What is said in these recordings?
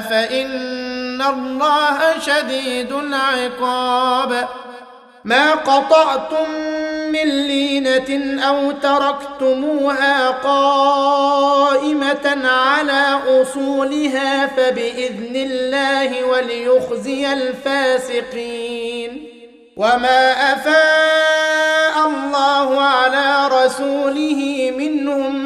فإن الله شديد العقاب. ما قطعتم من لينة أو تركتموها قائمة على أصولها فبإذن الله وليخزي الفاسقين. وما أفاء الله على رسوله منهم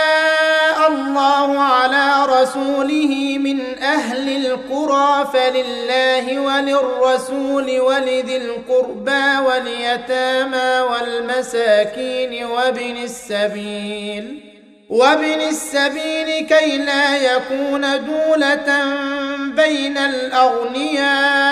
الله على رسوله من أهل القرى فلله وللرسول ولذي القربى واليتامى والمساكين وابن السبيل وابن السبيل كي لا يكون دولة بين الأغنياء.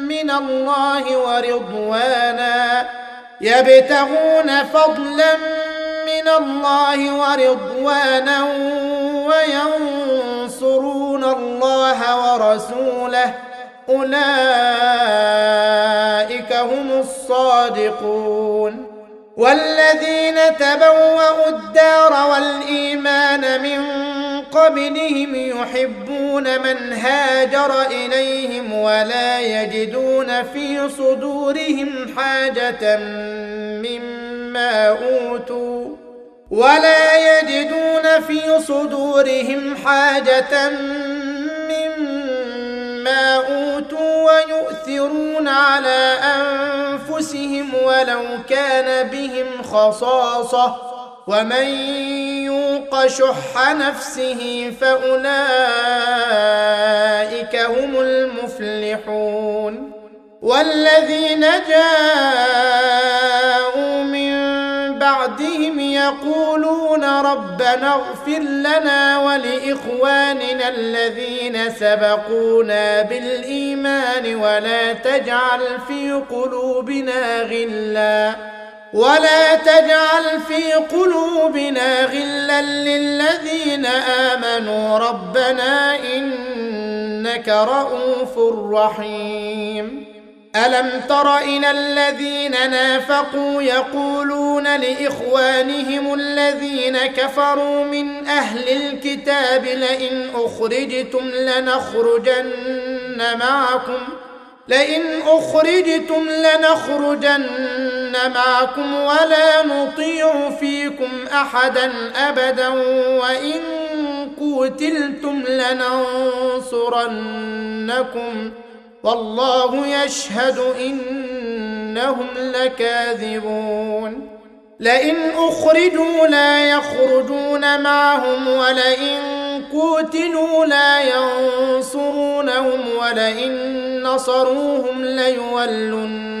من الله ورضوانا. يبتغون فضلا من الله ورضوانا وينصرون الله ورسوله. أولئك هم الصادقون. والذين تبوأوا الدار والإيمان من قبلهم يحبون من هاجر إليهم ولا يجدون في صدورهم حاجة مما أوتوا ولا يجدون في صدورهم حاجة مما أوتوا ويؤثرون على أنفسهم ولو كان بهم خصاصة ومن يوق شح نفسه فأولئك هم المفلحون والذين جاءوا من بعدهم يقولون ربنا اغفر لنا ولاخواننا الذين سبقونا بالايمان ولا تجعل في قلوبنا غلا ولا تجعل في قلوبنا للذين آمنوا ربنا إنك رءوف رحيم. ألم تر إلى الذين نافقوا يقولون لإخوانهم الذين كفروا من أهل الكتاب لئن أخرجتم لنخرجن معكم لئن أخرجتم لنخرجن معكم ولا نطيع فيكم أحدا أبدا وإن قتلتم لننصرنكم والله يشهد انهم لكاذبون. لئن اخرجوا لا يخرجون معهم ولئن قوتلوا لا ينصرونهم ولئن نصروهم ليولن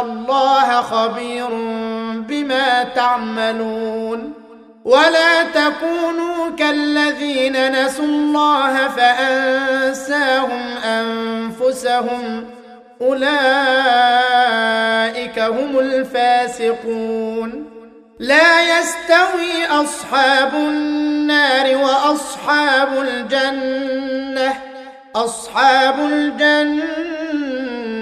الله خبير بما تعملون ولا تكونوا كالذين نسوا الله فأنساهم أنفسهم أولئك هم الفاسقون لا يستوي أصحاب النار وأصحاب الجنة أصحاب الجنة